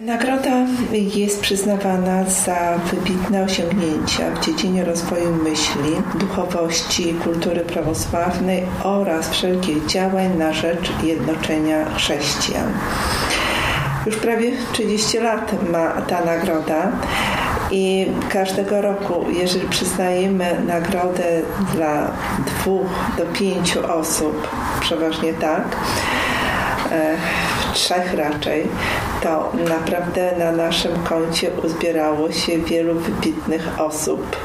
Nagroda jest przyznawana za wybitne osiągnięcia w dziedzinie rozwoju myśli, duchowości, kultury prawosławnej oraz wszelkich działań na rzecz jednoczenia chrześcijan. Już prawie 30 lat ma ta nagroda i każdego roku, jeżeli przyznajemy nagrodę dla dwóch do pięciu osób, przeważnie tak, e, trzech raczej, to naprawdę na naszym koncie uzbierało się wielu wybitnych osób.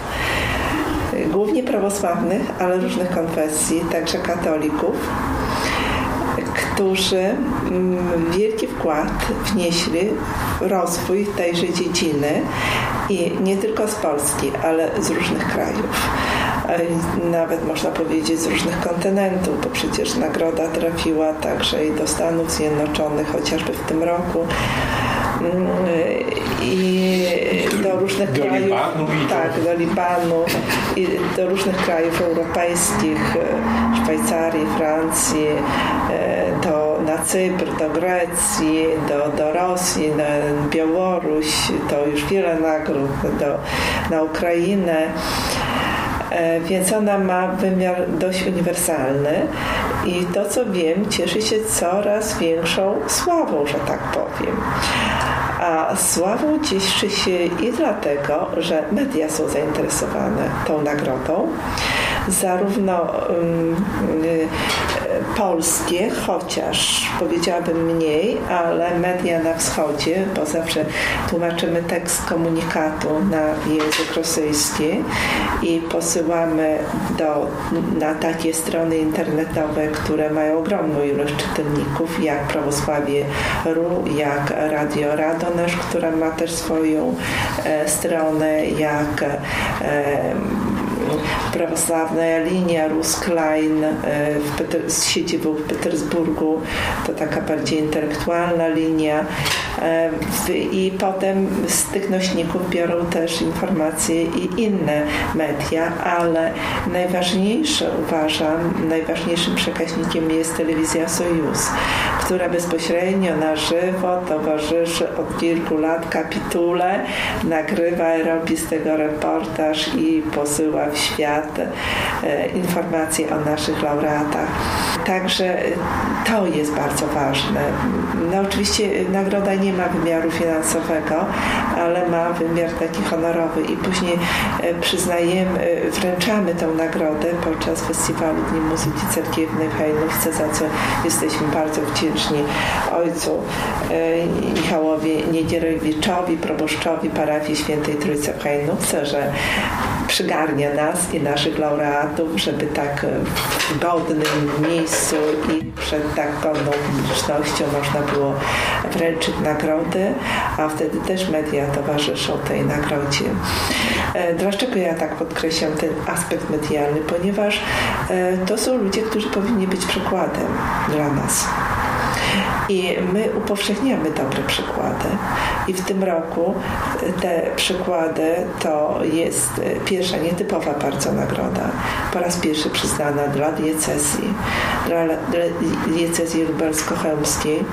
Głównie prawosławnych, ale różnych konfesji, także katolików, którzy mm, wielki wkład wnieśli w rozwój tejże dziedziny i nie tylko z Polski, ale z różnych krajów nawet można powiedzieć z różnych kontynentów, bo przecież nagroda trafiła także i do Stanów Zjednoczonych, chociażby w tym roku. Mm, i do różnych do krajów, Libanu tak, do Libanu. I do różnych krajów europejskich, e, Szwajcarii, Francji, e, do, na Cypr, do Grecji, do, do Rosji, na Białoruś, to już wiele nagród, do, na Ukrainę. E, więc ona ma wymiar dość uniwersalny i to co wiem cieszy się coraz większą sławą, że tak powiem. A sławą cieszy się i dlatego, że media są zainteresowane tą nagrodą, zarówno um, polskie, chociaż powiedziałabym mniej, ale media na wschodzie, bo zawsze tłumaczymy tekst komunikatu na język rosyjski i posyłamy do, na takie strony internetowe, które mają ogromną ilość czytelników, jak Prawosławie RU, jak Radio Radonasz, która ma też swoją e, stronę, jak e, prawosławna linia Rusklein e, z siedzibą w Petersburgu, to taka bardziej intelektualna linia. E, i potem z tych nośników biorą też informacje i inne media, ale najważniejsze uważam, najważniejszym przekaźnikiem jest telewizja Sojus, która bezpośrednio na żywo towarzyszy od kilku lat kapitule, nagrywa, robi z tego reportaż i posyła w świat e, informacje o naszych laureatach. Także e, to jest bardzo ważne. No oczywiście nagroda nie ma wymiaru finansowego, ale ma wymiar taki honorowy i później e, przyznajemy, wręczamy tę nagrodę podczas festiwalu Dni Muzyki Cerkiewnej w Hajnówce, za co jesteśmy bardzo wdzięczni ojcu Michałowi Niedzierowiczowi, proboszczowi parafii Świętej Trójcy w Hajnówce, że przygarnia nas i naszych laureatów, żeby tak w godnym miejscu i przed tak godną publicznością można było wręczyć nagrody, a wtedy też media towarzyszą tej nagrodzie. E, dlaczego ja tak podkreślam ten aspekt medialny? Ponieważ e, to są ludzie, którzy powinni być przykładem dla nas. I my upowszechniamy dobre przykłady. I w tym roku te przykłady to jest pierwsza nietypowa bardzo nagroda. Po raz pierwszy przyznana dla diecezji, dla, dla diecezji lubelsko-chełmskiej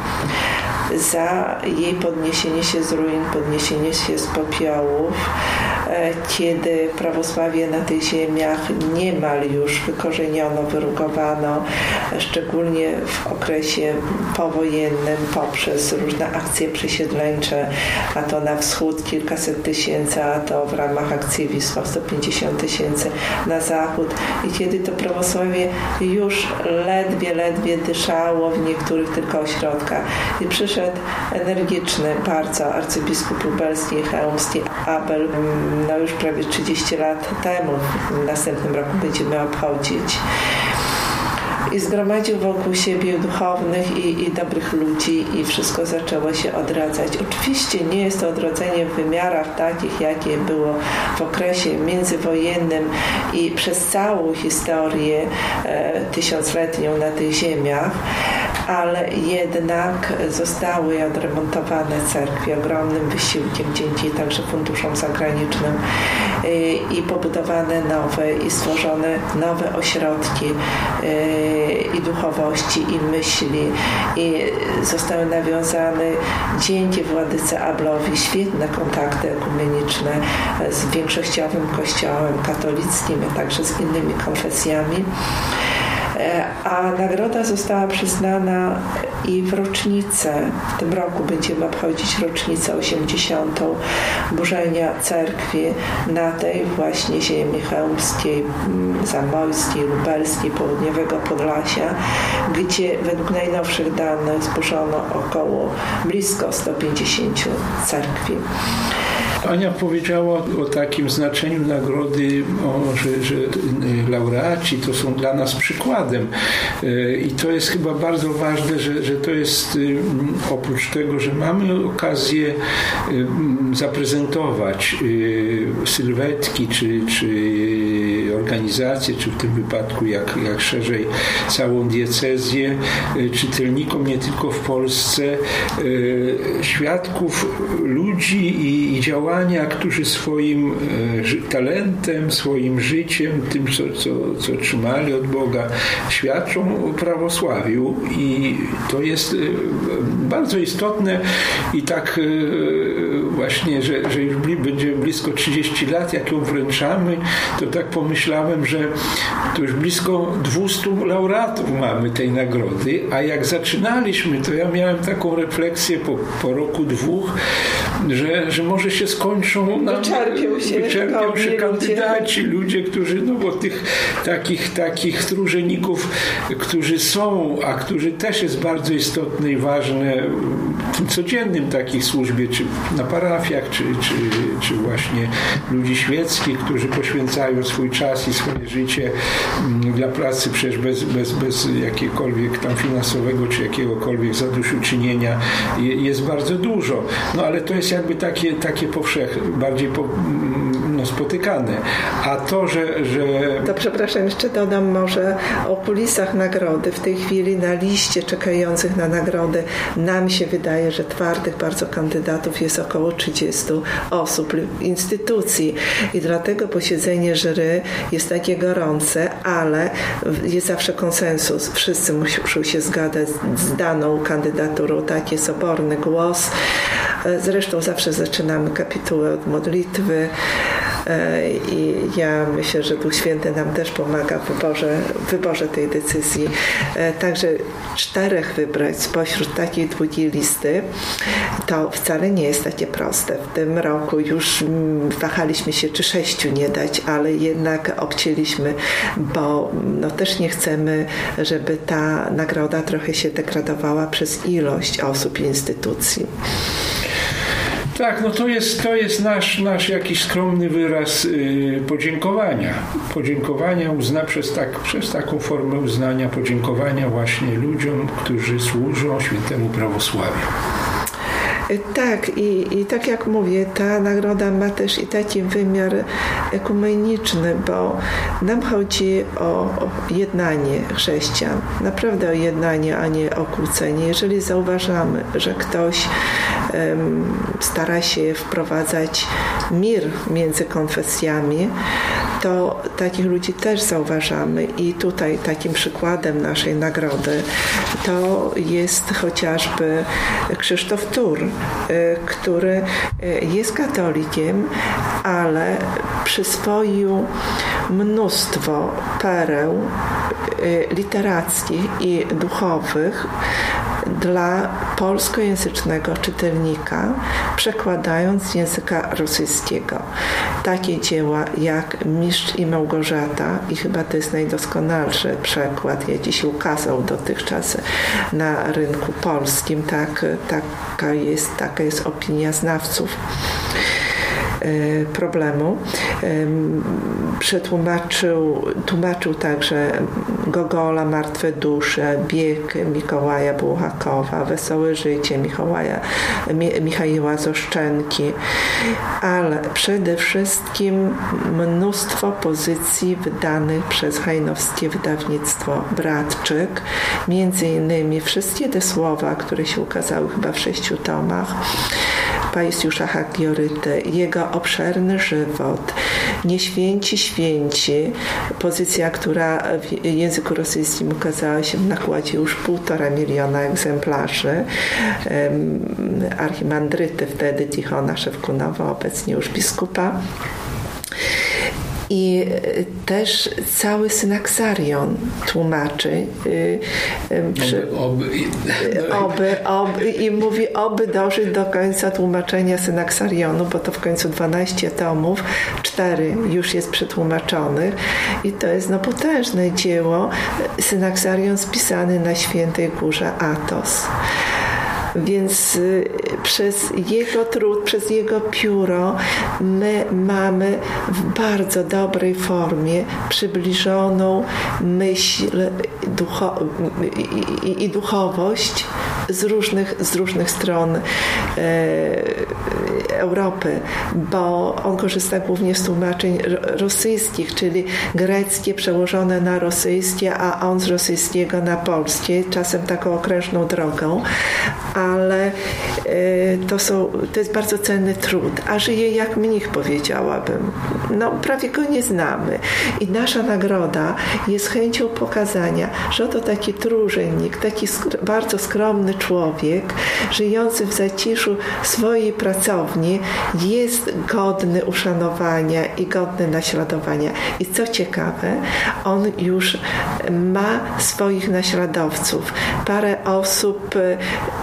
za jej podniesienie się z ruin, podniesienie się z popiołów, e, kiedy prawosławie na tych ziemiach niemal już wykorzeniono, wyrugowano, szczególnie w okresie powojennym poprzez różne akcje przesiedleńcze, a to na wschód kilkaset tysięcy, a to w ramach akcji Wisła 150 tysięcy na zachód. I kiedy to prawosławie już ledwie, ledwie dyszało w niektórych tylko ośrodkach. I przyszedł energiczny bardzo arcybiskup lubelski chełmski Abel, no już prawie 30 lat temu, w następnym roku będziemy obchodzić. I zgromadził wokół siebie duchownych i, i, dobrych ludzi i wszystko zaczęło się odradzać. Oczywiście nie jest to odrodzenie w wymiarach takich, jakie było w okresie międzywojennym i przez całą historię e, tysiącletnią na tych ziemiach, ale jednak zostały odremontowane cerkwie ogromnym wysiłkiem dzięki także funduszom zagranicznym i pobudowane nowe i stworzone nowe ośrodki i duchowości i myśli i zostały nawiązane dzięki Władyce Ablowi świetne kontakty ekumeniczne z większościowym kościołem katolickim, a także z innymi konfesjami. E, a nagroda została przyznana i w rocznicę, w tym roku będziemy obchodzić rocznicę 80. burzenia cerkwi na tej właśnie ziemi chełmskiej, mm, zamojskiej, lubelskiej, południowego Podlasia, gdzie według najnowszych danych zburzono około blisko 150 cerkwi. Ania powiedziała o takim znaczeniu nagrody, o, że, że laureaci to są dla nas przykładem. E, I to jest chyba bardzo ważne, że, że to jest y, oprócz tego, że mamy okazję y, zaprezentować y, sylwetki czy, czy organizacje, czy w tym wypadku jak, jak szerzej całą diecezję, czytelnikom nie tylko w Polsce, świadków ludzi i, i działania, którzy swoim e, talentem, swoim życiem, tym, co, co, co trzymali od Boga, świadczą o prawosławiu. I to jest bardzo istotne i tak właśnie, że, że już będzie blisko 30 lat, jak ją wręczamy, to tak pomyślałem, że to już blisko 200 laureatów mamy tej nagrody, a jak zaczynaliśmy, to ja miałem taką refleksję po, po roku, dwóch, że, że może się skończą nam, wyczerpią się, wyczerpią się kandydaci, ludzie. ludzie, którzy, no bo tych takich, takich trужeników, którzy są, a którzy też jest bardzo istotne i ważne w tym codziennym takich służbie, czy na parafiach, czy, czy, czy właśnie ludzi świeckich, którzy poświęcają swój czas i swoje życie mm, dla pracy przecież bez, bez, bez jakiegokolwiek tam finansowego, czy jakiegokolwiek zadośćuczynienia jest bardzo dużo. No ale to jest jakby takie, takie powszechne, bardziej po, mm, no. A to, że, że... To przepraszam, jeszcze dodam może o kulisach nagrody. W tej chwili na liście czekających na nagrodę nam się wydaje, że twardych bardzo kandydatów jest około 30 osób, instytucji i dlatego posiedzenie jury jest takie gorące, ale jest zawsze konsensus. Wszyscy muszą się zgadzać z daną kandydaturą, taki jest oborny głos. Zresztą zawsze zaczynamy kapitułę od modlitwy. E, I ja myślę, że Duch Święty nam też pomaga w wyborze, w wyborze tej decyzji. E, także czterech wybrać spośród takiej długiej listy to wcale nie jest takie proste. W tym roku już mm, wahaliśmy się, czy sześciu nie dać, ale jednak obcięliśmy, bo no, też nie chcemy, żeby ta nagroda trochę się degradowała przez ilość osób i instytucji. Tak, no to jest, to jest nasz, nasz jakiś skromny wyraz yy, podziękowania. Podziękowania uzna przez, tak, przez taką formę uznania, podziękowania właśnie ludziom, którzy służą świętemu prawosławiu. Tak, i, i tak jak mówię, ta nagroda ma też i taki wymiar ekumeniczny, bo nam chodzi o, o jednanie chrześcijan, naprawdę o jednanie, a nie o kłócenie. Jeżeli zauważamy, że ktoś um, stara się wprowadzać mir między konfesjami, to takich ludzi też zauważamy i tutaj takim przykładem naszej nagrody to jest chociażby Krzysztof Tur, y, który y, jest katolikiem, ale przyswoił mnóstwo pereł literackich i duchowych dla polskojęzycznego czytelnika, przekładając z języka rosyjskiego. Takie dzieła jak Mistrz i Małgorzata i chyba to jest najdoskonalszy przekład, jaki się ukazał dotychczas na rynku polskim. Tak, taka, jest, taka jest opinia znawców. Problemu. Przetłumaczył tłumaczył także Gogola, Martwe dusze, Bieg Mikołaja Bułakowa, Wesołe życie Mikołaja, Michała Zoszczenki, ale przede wszystkim mnóstwo pozycji wydanych przez hajnowskie wydawnictwo Bratczyk, między innymi wszystkie te słowa, które się ukazały chyba w sześciu tomach, Pajsiusza Hagioryty, jego obszerny żywot, Nieświęci święci, pozycja, która w języku rosyjskim ukazała się w nakładzie już półtora miliona egzemplarzy. Archimandryty wtedy Tichona Szewkunowa, obecnie już biskupa i y, też cały synaksarion tłumaczy y, przy, oby, oby, oby, oby, i mówi oby dożyć do końca tłumaczenia synaksarionu, bo to w końcu 12 tomów, 4 już jest przetłumaczonych i to jest no potężne dzieło. Synaksarion spisany na Świętej Górze Atos. Więc y, przez jego trud, przez jego pióro my mamy w bardzo dobrej formie przybliżoną myśl i, i, duchowość z różnych, z różnych stron e, Europy, bo on korzysta głównie z tłumaczeń rosyjskich, czyli greckie przełożone na rosyjskie, a on z rosyjskiego na polskie, czasem taką okrężną drogą, ale e, to, są, to jest bardzo cenny trud, a żyje jak mnich powiedziałabym. No, prawie go nie znamy. I nasza nagroda jest chęcią pokazania, że oto taki trúżennik, taki bardzo skromny człowiek, żyjący w zaciszu swojej pracowni, jest godny uszanowania i godny naśladowania. I co ciekawe, on już ma swoich naśladowców. Parę osób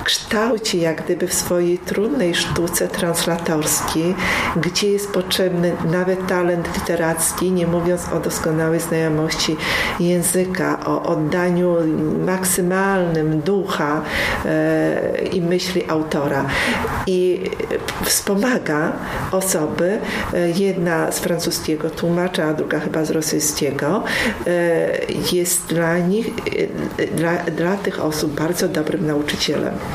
kształci jak gdyby w swojej trudnej sztuce translatorskiej, gdzie jest potrzebny nawet talent literacki, nie mówiąc o doskonałej znajomości języka, o oddaniu maksymalnym ducha e, i myśli autora. I wspomaga osoby, e, jedna z francuskiego tłumacza, a druga chyba z rosyjskiego, e, jest dla nich, dla, dla tych osób bardzo dobrym nauczycielem.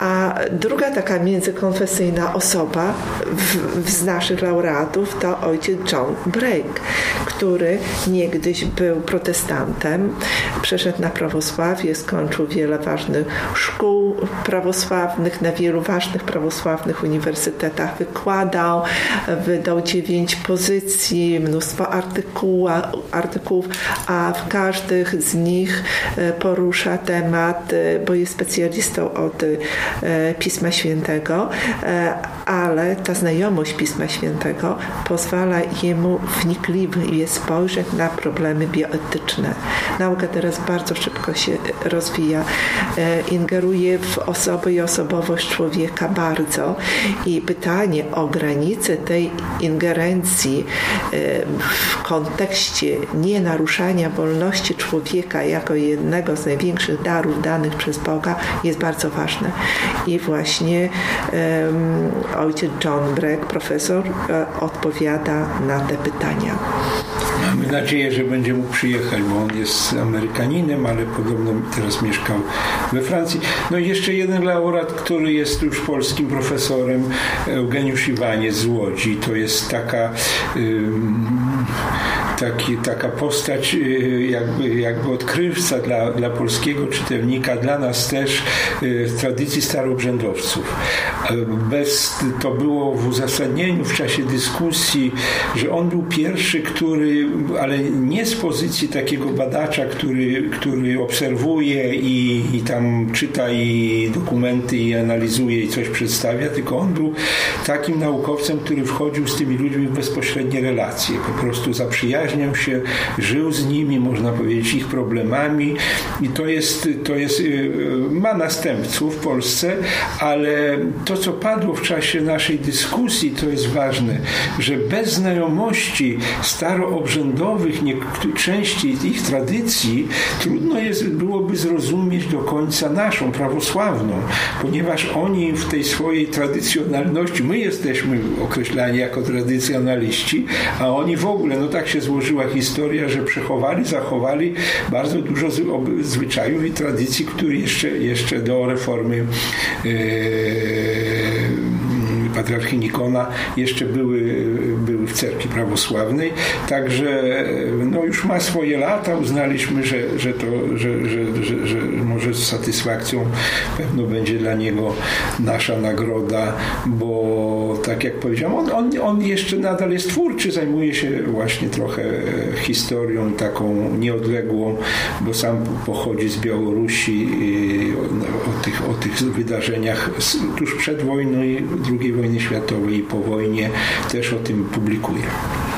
A druga taka międzykonfesyjna osoba w, z naszych laureatów to ojciec John Brake, który niegdyś był protestantem, przeszedł na prawosławie, skończył wiele ważnych szkół prawosławnych, na wielu ważnych prawosławnych uniwersytetach. Wykładał, wydał dziewięć pozycji, mnóstwo artykułów, a w każdych z nich e, porusza temat, e, bo jest specjalistą od E, Pisma Świętego, e, ale ta znajomość Pisma Świętego pozwala jemu wnikliwie spojrzeć na problemy bioetyczne. Nauka teraz bardzo szybko się rozwija, e, ingeruje w osobę i osobowość człowieka bardzo i pytanie o granice tej ingerencji w kontekście nienaruszania wolności człowieka jako jednego z największych darów danych przez Boga jest bardzo ważne i właśnie um, ojciec John Breck, profesor, e, odpowiada na te pytania. Mamy nadzieję, że będzie mógł przyjechać, bo on jest Amerykaninem, ale podobno teraz mieszkał we Francji. No i jeszcze jeden laureat, który jest już polskim profesorem, Eugeniusz Iwanie z Łodzi. To jest taka taki, taka postać y, jakby, jakby odkrywca dla, dla polskiego czytelnika, dla nas też y, tradycji starobrzędowców. Bez, to było w uzasadnieniu w czasie dyskusji, że on był pierwszy, który, ale nie z pozycji takiego badacza, który, który obserwuje i, i tam czyta i dokumenty i analizuje i coś przedstawia, tylko on był takim naukowcem, który wchodził z tymi ludźmi w bezpośrednie relacje. Po prostu zaprzyjaźnił zaprzyjaźniał się, żył z nimi, można powiedzieć, ich problemami. I to jest, to jest ma następców w Polsce, ale to, co padło w czasie naszej dyskusji, to jest ważne, że bez znajomości staroobrzędowych części ich tradycji trudno jest, byłoby zrozumieć do końca naszą, prawosławną, ponieważ oni w tej swojej tradycjonalności, my jesteśmy określani jako tradycjonaliści, a oni w ogóle, no tak się złożyła historia, że przechowali, zachowali bardzo dużo zwyczajów i tradycji, które jeszcze, jeszcze do reformy yy, patriarchy Nikona jeszcze były, były w cerkwi prawosławnej, także no już ma swoje lata, uznaliśmy, że, że, to, że, że, że, że może z satysfakcją pewno będzie dla niego nasza nagroda, bo tak jak powiedziałem, on, on, on jeszcze nadal jest twórczy, zajmuje się właśnie trochę historią taką nieodległą, bo sam pochodzi z Białorusi o tych, o tych wydarzeniach tuż przed wojną i II wojny światowej i po wojnie też o tym publikuje.